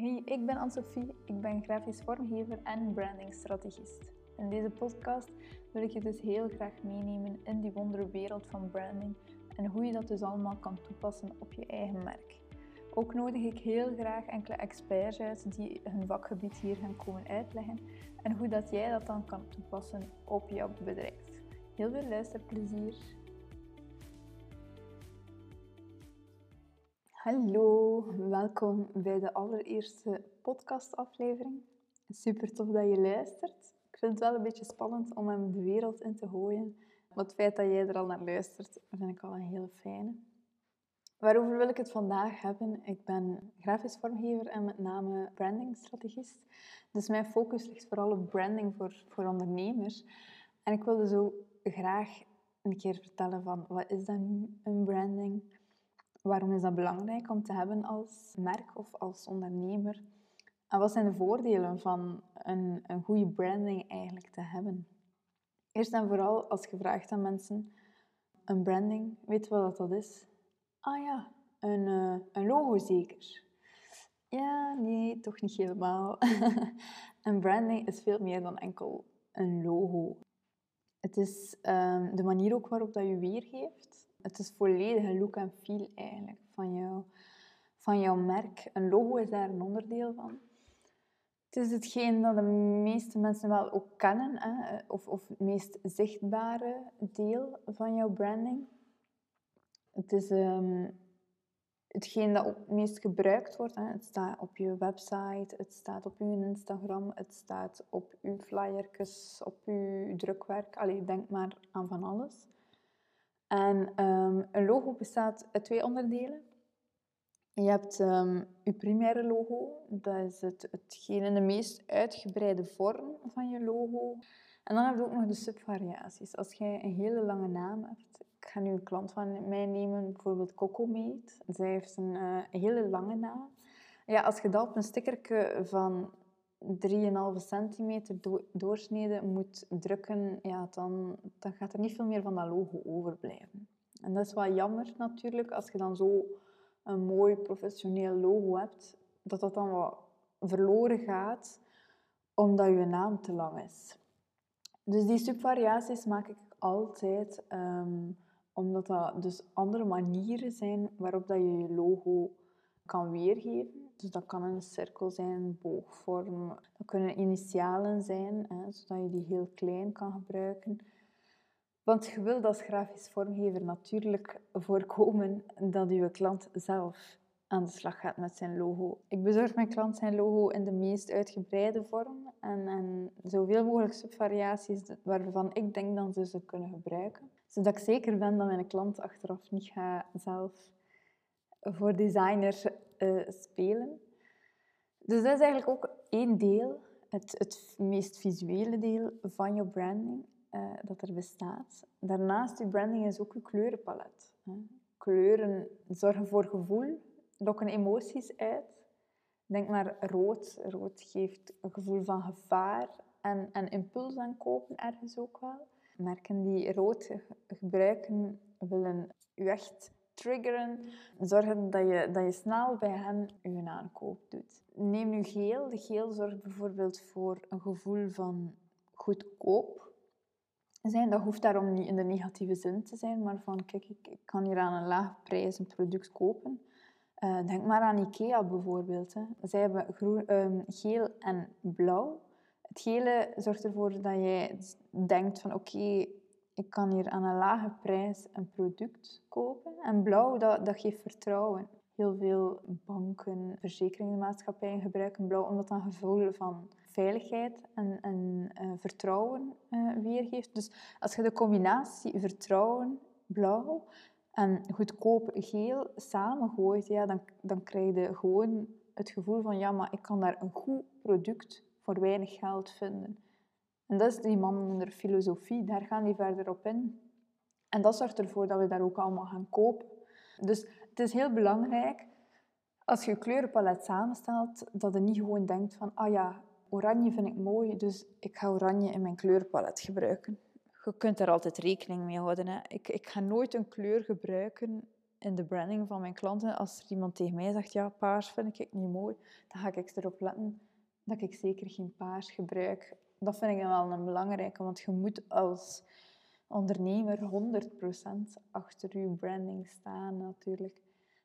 Hey, ik ben Anne-Sophie, ik ben grafisch vormgever en brandingstrategist. In deze podcast wil ik je dus heel graag meenemen in die wonderwereld van branding en hoe je dat dus allemaal kan toepassen op je eigen merk. Ook nodig ik heel graag enkele experts uit die hun vakgebied hier gaan komen uitleggen en hoe dat jij dat dan kan toepassen op jouw bedrijf. Heel veel luisterplezier! Hallo, welkom bij de allereerste podcastaflevering. Super tof dat je luistert. Ik vind het wel een beetje spannend om hem de wereld in te gooien. Maar het feit dat jij er al naar luistert, vind ik al een hele fijne. Waarover wil ik het vandaag hebben? Ik ben grafisch vormgever en met name brandingstrategist. Dus mijn focus ligt vooral op branding voor, voor ondernemers. En ik wilde zo graag een keer vertellen van wat is dan een branding? Waarom is dat belangrijk om te hebben als merk of als ondernemer? En wat zijn de voordelen van een, een goede branding eigenlijk te hebben? Eerst en vooral, als je vraagt aan mensen, een branding, weet je wat dat is? Ah ja, een, uh, een logo zeker? Ja, nee, toch niet helemaal. een branding is veel meer dan enkel een logo. Het is um, de manier ook waarop dat je weergeeft. Het is volledige look en feel eigenlijk van, jou, van jouw merk. Een logo is daar een onderdeel van. Het is hetgeen dat de meeste mensen wel ook kennen, hè? Of, of het meest zichtbare deel van jouw branding. Het is um, hetgeen dat het meest gebruikt wordt. Hè? Het staat op je website, het staat op je Instagram, het staat op je flyertjes, op je drukwerk. Allee, denk maar aan van alles. En um, een logo bestaat uit twee onderdelen. Je hebt um, je primaire logo, dat is het, in de meest uitgebreide vorm van je logo. En dan heb je ook nog de subvariaties. Als jij een hele lange naam hebt, ik ga nu een klant van mij nemen, bijvoorbeeld Cocomate. Zij heeft een uh, hele lange naam. Ja, als je dat op een stickertje van 3,5 centimeter do doorsnede moet drukken, ja, dan, dan gaat er niet veel meer van dat logo overblijven. En dat is wel jammer natuurlijk, als je dan zo een mooi professioneel logo hebt, dat dat dan wat verloren gaat, omdat je naam te lang is. Dus die subvariaties maak ik altijd, um, omdat dat dus andere manieren zijn waarop dat je je logo kan weergeven. Dus dat kan een cirkel zijn, boogvorm. Dat kunnen initialen zijn, hè, zodat je die heel klein kan gebruiken. Want je wilt als grafisch vormgever natuurlijk voorkomen dat je klant zelf aan de slag gaat met zijn logo. Ik bezorg mijn klant zijn logo in de meest uitgebreide vorm en, en zoveel mogelijk subvariaties waarvan ik denk dat ze ze kunnen gebruiken. Zodat ik zeker ben dat mijn klant achteraf niet gaat zelf voor designer uh, spelen. Dus dat is eigenlijk ook één deel, het, het meest visuele deel van je branding uh, dat er bestaat. Daarnaast, je branding is ook je kleurenpalet. Hè. Kleuren zorgen voor gevoel, lokken emoties uit. Denk maar rood. Rood geeft een gevoel van gevaar en, en impuls aan kopen ergens ook wel. Merken die rood gebruiken willen u echt triggeren. Zorgen dat je, dat je snel bij hen je aankoop doet. Neem nu geel. De geel zorgt bijvoorbeeld voor een gevoel van goedkoop zijn. Dat hoeft daarom niet in de negatieve zin te zijn, maar van kijk, ik, kan hier aan een laag prijs een product kopen. Uh, denk maar aan IKEA bijvoorbeeld. Hè. Zij hebben groen, um, geel en blauw. Het gele zorgt ervoor dat jij denkt van oké, ik kan hier aan een lage prijs een product kopen. En blauw, dat, dat geeft vertrouwen. Heel veel banken, verzekeringsmaatschappijen gebruiken blauw omdat dat een gevoel van veiligheid en, en uh, vertrouwen uh, weergeeft. Dus als je de combinatie vertrouwen, blauw en goedkoop geel samengooit, ja, dan, dan krijg je gewoon het gevoel van ja, maar ik kan daar een goed product voor weinig geld vinden. En dat is die man filosofie, daar gaan die verder op in. En dat zorgt ervoor dat we daar ook allemaal gaan kopen. Dus het is heel belangrijk, als je je kleurenpalet samenstelt, dat je niet gewoon denkt van, ah ja, oranje vind ik mooi, dus ik ga oranje in mijn kleurenpalet gebruiken. Je kunt daar altijd rekening mee houden. Hè. Ik, ik ga nooit een kleur gebruiken in de branding van mijn klanten. Als er iemand tegen mij zegt, ja, paars vind ik niet mooi, dan ga ik erop letten dat ik zeker geen paars gebruik. Dat vind ik wel een belangrijke, want je moet als ondernemer 100% achter je branding staan natuurlijk.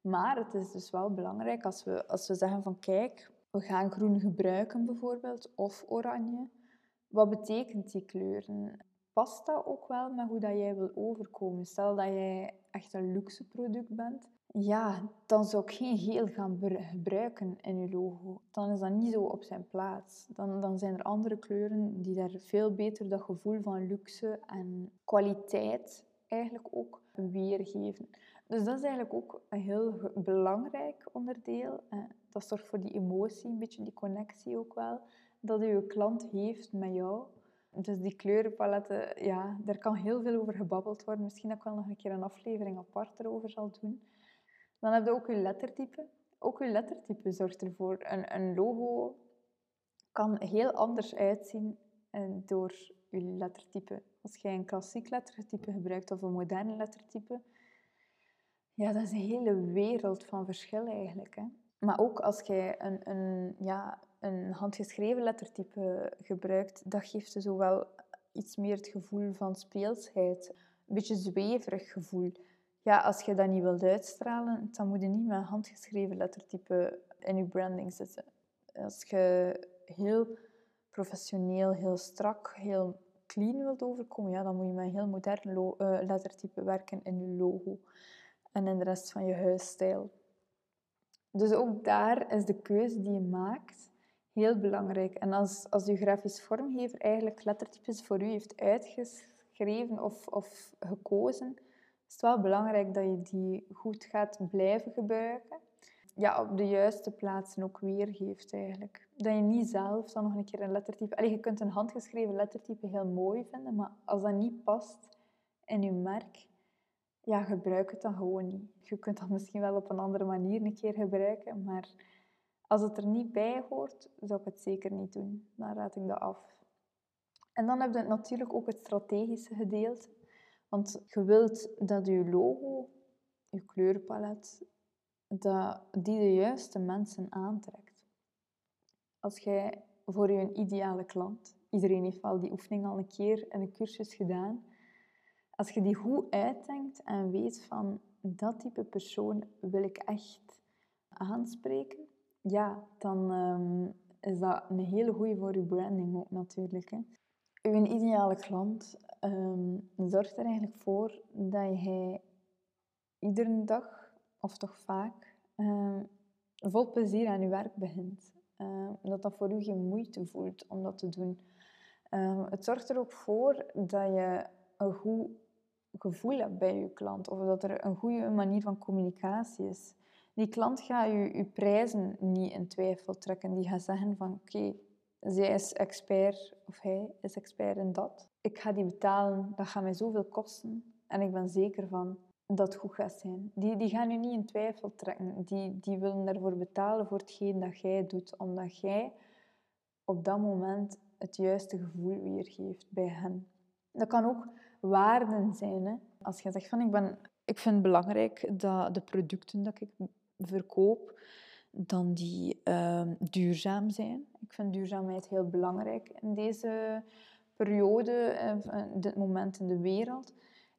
Maar het is dus wel belangrijk als we, als we zeggen van kijk, we gaan groen gebruiken bijvoorbeeld, of oranje. Wat betekent die kleuren? Past dat ook wel met hoe dat jij wil overkomen? Stel dat jij echt een luxe product bent, ja, dan zou ik geen geel gaan gebruiken in je logo. Dan is dat niet zo op zijn plaats. Dan, dan zijn er andere kleuren die daar veel beter dat gevoel van luxe en kwaliteit eigenlijk ook weergeven. Dus dat is eigenlijk ook een heel belangrijk onderdeel. Dat zorgt voor die emotie, een beetje die connectie ook wel, dat je klant heeft met jou. Dus die kleurenpaletten, ja, daar kan heel veel over gebabbeld worden. Misschien dat ik wel nog een keer een aflevering apart erover zal doen. Dan heb je ook je lettertype. Ook je lettertype zorgt ervoor. Een, een logo kan heel anders uitzien eh, door je lettertype. Als jij een klassiek lettertype gebruikt of een moderne lettertype, ja, dat is een hele wereld van verschil eigenlijk. Hè. Maar ook als jij een, een, ja, een handgeschreven lettertype gebruikt, dat geeft je zowel iets meer het gevoel van speelsheid. Een beetje zweverig gevoel. Ja, als je dat niet wilt uitstralen, dan moet je niet met handgeschreven lettertype in je branding zitten. Als je heel professioneel, heel strak, heel clean wilt overkomen, ja, dan moet je met een heel modern uh, lettertype werken in je logo en in de rest van je huisstijl. Dus ook daar is de keuze die je maakt heel belangrijk. En als, als je grafisch vormgever eigenlijk lettertypes voor u heeft uitgeschreven of, of gekozen, is wel belangrijk dat je die goed gaat blijven gebruiken. Ja, op de juiste plaatsen ook weergeeft eigenlijk. Dat je niet zelf dan nog een keer een lettertype... Allee, je kunt een handgeschreven lettertype heel mooi vinden, maar als dat niet past in je merk, ja, gebruik het dan gewoon niet. Je kunt dat misschien wel op een andere manier een keer gebruiken, maar als het er niet bij hoort, zou ik het zeker niet doen. Dan raad ik dat af. En dan heb je natuurlijk ook het strategische gedeelte. Want je wilt dat je logo, je kleurpalet, dat die de juiste mensen aantrekt. Als jij voor je ideale klant, iedereen heeft wel die oefening al een keer in een cursus gedaan, als je die goed uitdenkt en weet van dat type persoon wil ik echt aanspreken, ja, dan ehm, is dat een hele goede voor je branding ook natuurlijk. Hè. Uw ideale klant um, zorgt er eigenlijk voor dat hij iedere dag, of toch vaak, um, vol plezier aan je werk begint. dat dat voor u geen moeite voelt om dat te doen. het zorgt er ook voor dat je een goed gevoel hebt bij je klant, of dat er een goede manier van communicatie is. Die klant gaat je, je prijzen niet in twijfel trekken. Die gaat zeggen van oké, zij is expert of hij is expert in dat. Ik ga die betalen, dat gaat mij zoveel kosten. En ik ben zeker van dat het goed gaat zijn. Die, die gaan je niet in twijfel trekken. Die, die willen ervoor betalen voor hetgeen dat jij doet. Omdat jij op dat moment het juiste gevoel weergeeft bij hen. Dat kan ook waarden zijn. Hè? Als je zegt van ik, ben, ik vind het belangrijk dat de producten dat ik verkoop, dan die uh, duurzaam zijn. Ik vind duurzaamheid heel belangrijk in deze periode, uh, dit moment in de wereld.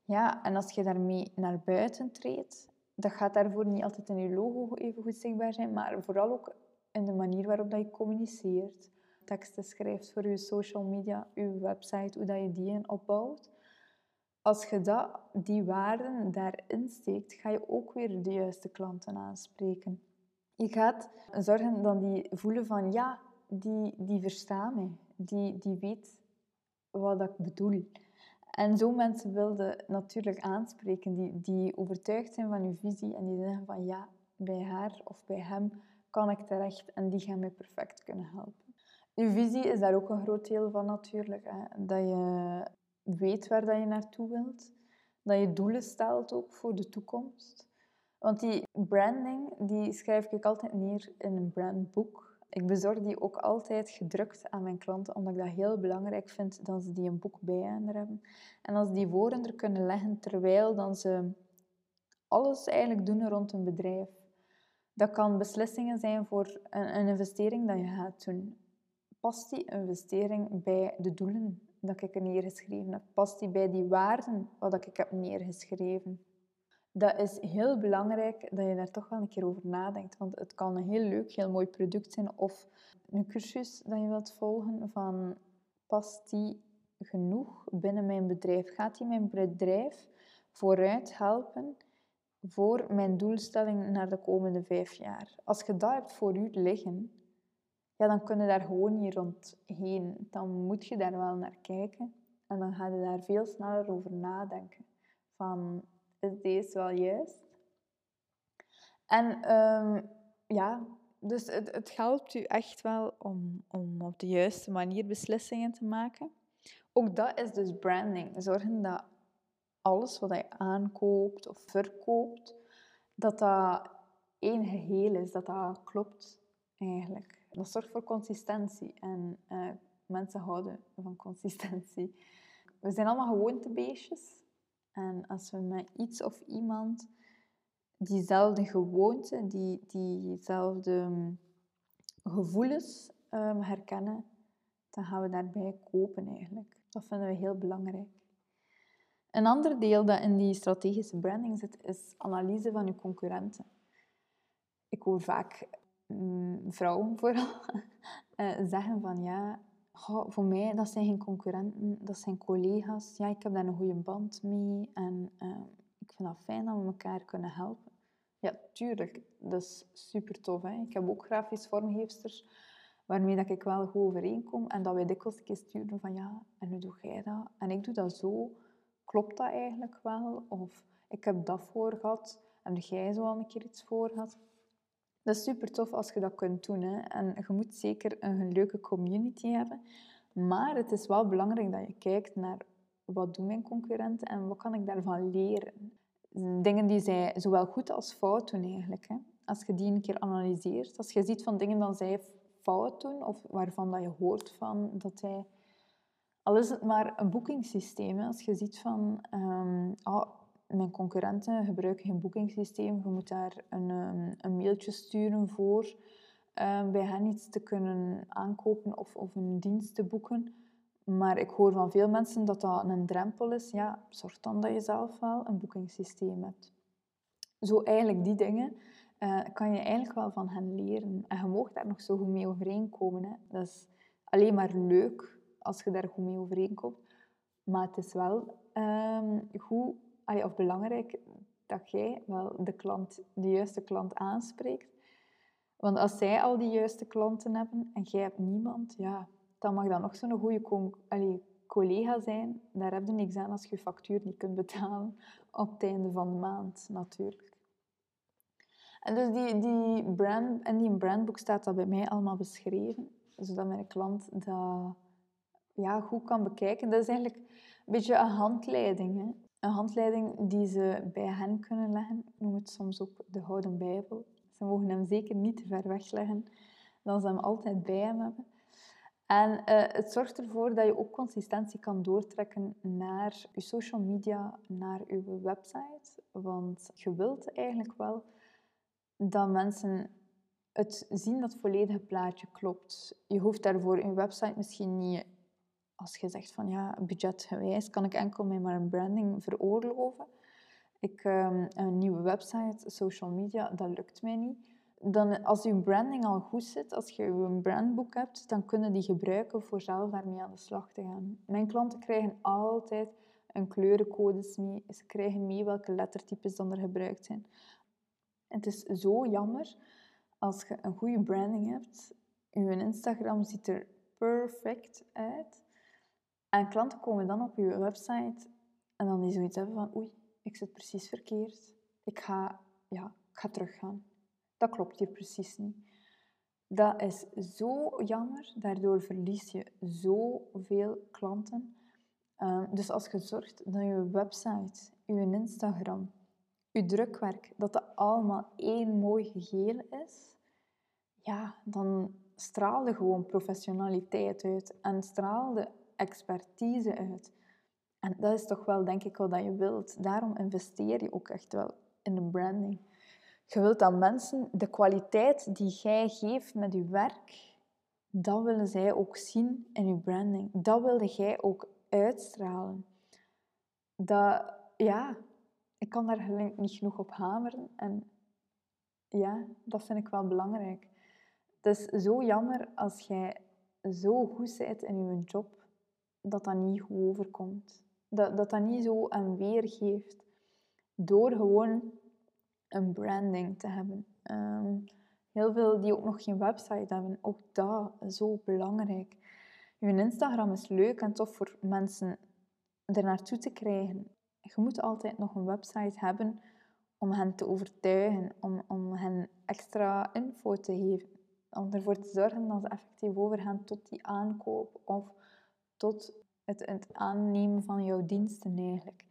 Ja, en als je daarmee naar buiten treedt, dat gaat daarvoor niet altijd in je logo even goed zichtbaar zijn, maar vooral ook in de manier waarop dat je communiceert, teksten schrijft voor je social media, je website, hoe dat je die opbouwt. Als je dat, die waarden daarin steekt, ga je ook weer de juiste klanten aanspreken. Je gaat zorgen dat die voelen van ja, die, die verstaan mij. Die, die weet wat ik bedoel. En zo mensen wilden natuurlijk aanspreken die, die overtuigd zijn van je visie en die zeggen van ja, bij haar of bij hem kan ik terecht en die gaan mij perfect kunnen helpen. Je visie is daar ook een groot deel van natuurlijk. Hè. Dat je weet waar dat je naartoe wilt. Dat je doelen stelt ook voor de toekomst. Want die branding, die schrijf ik altijd neer in een brandboek. Ik bezorg die ook altijd gedrukt aan mijn klanten, omdat ik dat heel belangrijk vind dat ze die een boek bij hen hebben. En als die woorden er kunnen leggen terwijl dan ze alles eigenlijk doen rond een bedrijf. Dat kan beslissingen zijn voor een, een investering dat je gaat doen. Past die investering bij de doelen dat ik er neergeschreven heb? Past die bij die waarden wat ik heb neergeschreven? Dat is heel belangrijk dat je daar toch wel een keer over nadenkt. Want het kan een heel leuk, heel mooi product zijn of een cursus dat je wilt volgen van past die genoeg binnen mijn bedrijf? Gaat die mijn bedrijf vooruit helpen voor mijn doelstelling naar de komende vijf jaar? Als je dat hebt voor u liggen, ja, dan kun je daar gewoon niet rondheen. Dan moet je daar wel naar kijken en dan ga je daar veel sneller over nadenken. Van, is deze wel juist? En ehm, ja, dus het, het helpt u echt wel om, om op de juiste manier beslissingen te maken. Ook dat is dus branding. Zorgen dat alles wat je aankoopt of verkoopt, dat dat één geheel is, dat dat klopt eigenlijk. Dat zorgt voor consistentie en uh, mensen houden van consistentie. We zijn allemaal gewoontebeestjes. En als we met iets of iemand diezelfde gewoonte, die, diezelfde mm, gevoelens um, herkennen, dan gaan we daarbij kopen eigenlijk. Dat vinden we heel belangrijk. Een ander deel dat in die strategische branding zit, is analyse van je concurrenten. Ik hoor vaak mm, vrouwen vooral uh, zeggen van ja, voor mij dat zijn geen concurrenten, dat zijn collega's. Ja, ik heb daar een goede band mee en uh, ik vind het fijn dat we elkaar kunnen helpen. Ja, tuurlijk, dat is super tof. Hè? Ik heb ook grafisch vormgeefsters waarmee dat ik wel goed overeenkom en dat wij dikwijls een keer sturen van ja, en hoe doe jij dat? En ik doe dat zo. Klopt dat eigenlijk wel? Of ik heb dat voor gehad en jij zo al een keer iets voor gehad. Dat is super tof als je dat kunt doen. Hè? En je moet zeker een leuke community hebben. Maar het is wel belangrijk dat je kijkt naar wat doen mijn concurrenten en wat kan ik daarvan leren. Dingen die zij zowel goed als fout doen eigenlijk. Hè? Als je die een keer analyseert, als je ziet van dingen dat zij fout doen of waarvan dat je hoort van dat zij... Al is het maar een boekingssysteem. Als je ziet van... Oh, mijn concurrenten gebruiken geen boekingssysteem. Je moet daar een, um, een mailtje sturen voor um, bij hen iets te kunnen aankopen of, of een dienst te boeken. Maar ik hoor van veel mensen dat dat een drempel is. Ja, zorg dan dat je zelf wel een boekingssysteem hebt. Zo eigenlijk die dingen uh, kan je eigenlijk wel van hen leren. En je mag daar nog zo goed mee overeenkomen. Hè. Dat is alleen maar leuk als je daar goed mee overeenkomt. Maar het is wel um, goed of belangrijk dat jij wel de, klant, de juiste klant aanspreekt. Want als zij al die juiste klanten hebben en jij hebt niemand, ja, dan mag dat nog zo'n goede collega zijn. Daar heb je niks aan als je je factuur niet kunt betalen op het einde van de maand, natuurlijk. En dus die, die brand, en die brandboek staat dat bij mij allemaal beschreven, zodat mijn klant dat ja, goed kan bekijken. Dat is eigenlijk een beetje een handleiding. Hè? Een handleiding die ze bij hen kunnen leggen. Noem het soms ook de Gouden Bijbel. Ze mogen hem zeker niet te ver wegleggen, dan ze hem altijd bij hem hebben. En uh, het zorgt ervoor dat je ook consistentie kan doortrekken naar je social media, naar je website. Want je wilt eigenlijk wel dat mensen het zien dat het volledige plaatje klopt. Je hoeft daarvoor je website misschien niet als je zegt van ja, budgetgewijs kan ik enkel met maar een branding veroorloven. Ik, um, een nieuwe website, social media, dat lukt mij niet. Dan, als je branding al goed zit, als je een brandboek hebt, dan kunnen die gebruiken voor zelf daarmee aan de slag te gaan. Mijn klanten krijgen altijd een kleurencodes mee. Ze krijgen mee welke lettertypes dan er gebruikt zijn. Het is zo jammer als je een goede branding hebt. Je Instagram ziet er perfect uit. En klanten komen dan op je website en dan die zoiets hebben van oei, ik zit precies verkeerd. Ik ga, ja, ik ga teruggaan. Dat klopt hier precies niet. Dat is zo jammer. Daardoor verlies je zoveel klanten. Ehm, dus als je zorgt dat je website, je Instagram, je drukwerk, dat dat allemaal één mooi geheel is, ja, dan straalde gewoon professionaliteit uit en straalde expertise uit. En dat is toch wel, denk ik, wat je wilt. Daarom investeer je ook echt wel in de branding. Je wilt dat mensen de kwaliteit die jij geeft met je werk, dat willen zij ook zien in je branding. Dat wilde jij ook uitstralen. Dat, ja, ik kan daar niet genoeg op hameren. En ja, dat vind ik wel belangrijk. Het is zo jammer als jij zo goed bent in je job, dat dat niet goed overkomt. Dat dat, dat niet zo een weergeeft. Door gewoon een branding te hebben. Ehm, heel veel die ook nog geen website hebben. Ook dat is zo belangrijk. Je Instagram is leuk en tof voor mensen er naartoe te krijgen. Je moet altijd nog een website hebben om hen te overtuigen, om, om hen extra info te geven. Om ervoor te zorgen dat ze effectief overgaan tot die aankoop of tot het, aannemen van jouw diensten eigenlijk.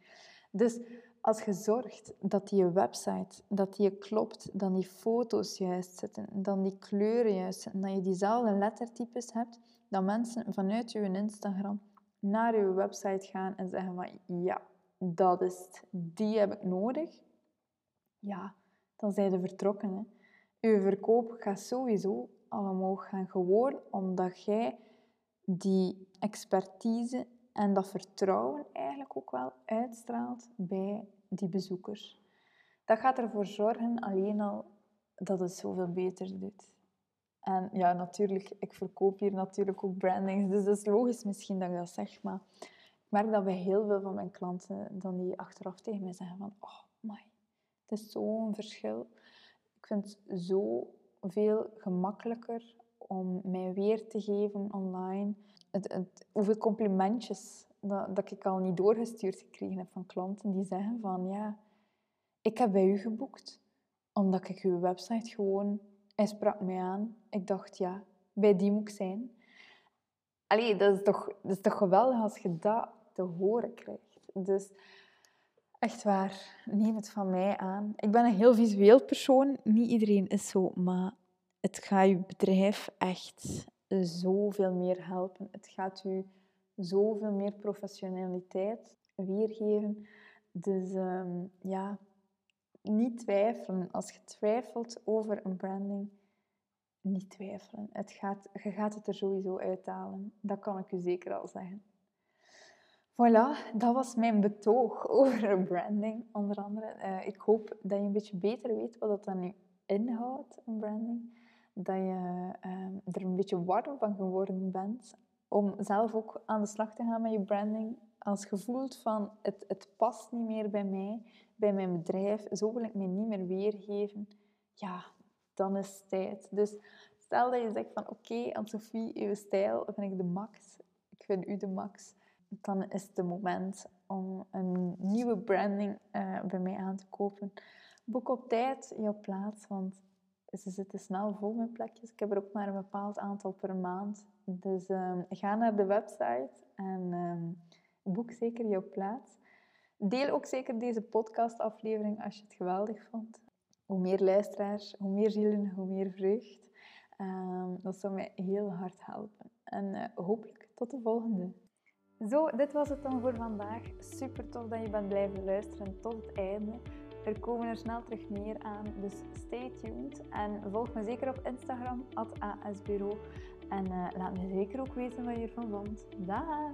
Dus als je zorgt dat die website dat die klopt, dan die foto's juist zitten, dan die kleuren juist zitten, dat je diezelfde lettertypes hebt, dat mensen vanuit je Instagram naar je website gaan en zeggen van ja, dat is het, die heb ik nodig, ja, dan zijn ze vertrokken. Hè. Je verkoop gaat sowieso allemaal gaan gewoon omdat jij die expertise en dat vertrouwen eigenlijk ook wel uitstraalt bij die bezoekers. Dat gaat ervoor zorgen alleen al dat het zoveel beter doet. En ja, natuurlijk, ik verkoop hier natuurlijk ook brandings, dus dat is logisch misschien dat ik dat zeg, maar ik merk dat bij heel veel van mijn klanten dan die achteraf tegen mij zeggen van oh my, het is zo'n verschil. Ik vind het zo veel gemakkelijker om mij weer te geven online. Het, het, hoeveel complimentjes dat, dat ik al niet doorgestuurd gekregen heb van klanten die zeggen van ja, ik heb bij u geboekt omdat ik uw website gewoon, hij sprak mij aan. Ik dacht ja, bij die moet ik zijn. Allee, dat is toch, dat is toch geweldig als je dat te horen krijgt. Dus echt waar, neem het van mij aan. Ik ben een heel visueel persoon. Niet iedereen is zo, maar het gaat je bedrijf echt zoveel meer helpen. Het gaat u zoveel meer professionaliteit weergeven. Dus ehm, ja, niet twijfelen. Als je twijfelt over een branding, niet twijfelen. Het gaat, je gaat het er sowieso uithalen. Dat kan ik u zeker al zeggen. Voilà, dat was mijn betoog over branding, onder andere. Uh, ik hoop dat je een beetje beter weet wat dat dan nu inhoudt, een branding. Dat je uh, er een beetje warm van geworden bent om zelf ook aan de slag te gaan met je branding. Als je van het, het past niet meer bij mij, bij mijn bedrijf, zo wil ik me niet meer weergeven, ja, dan is het tijd. Dus stel dat je zegt van oké, okay, Anne-Sophie, uw stijl vind ik de max, ik vind u de max, dan is het de moment om een nieuwe branding uh, bij mij aan te kopen. Boek op tijd jouw plaats, want ze zitten snel vol met plekjes. Ik heb er ook maar een bepaald aantal per maand. Dus um, ga naar de website en um, boek zeker jouw plaats. Deel ook zeker deze podcastaflevering als je het geweldig vond. Hoe meer luisteraars, hoe meer zielen, hoe meer vreugd. Um, dat zou mij heel hard helpen. En uh, hopelijk tot de volgende. Zo, dit was het dan voor vandaag. Super tof dat je bent blijven luisteren tot het einde. Er komen er snel terug meer aan, dus stay tuned. En volg me zeker op Instagram, asbureau. En uh, laat me zeker ook weten wat je ervan vond. Dag!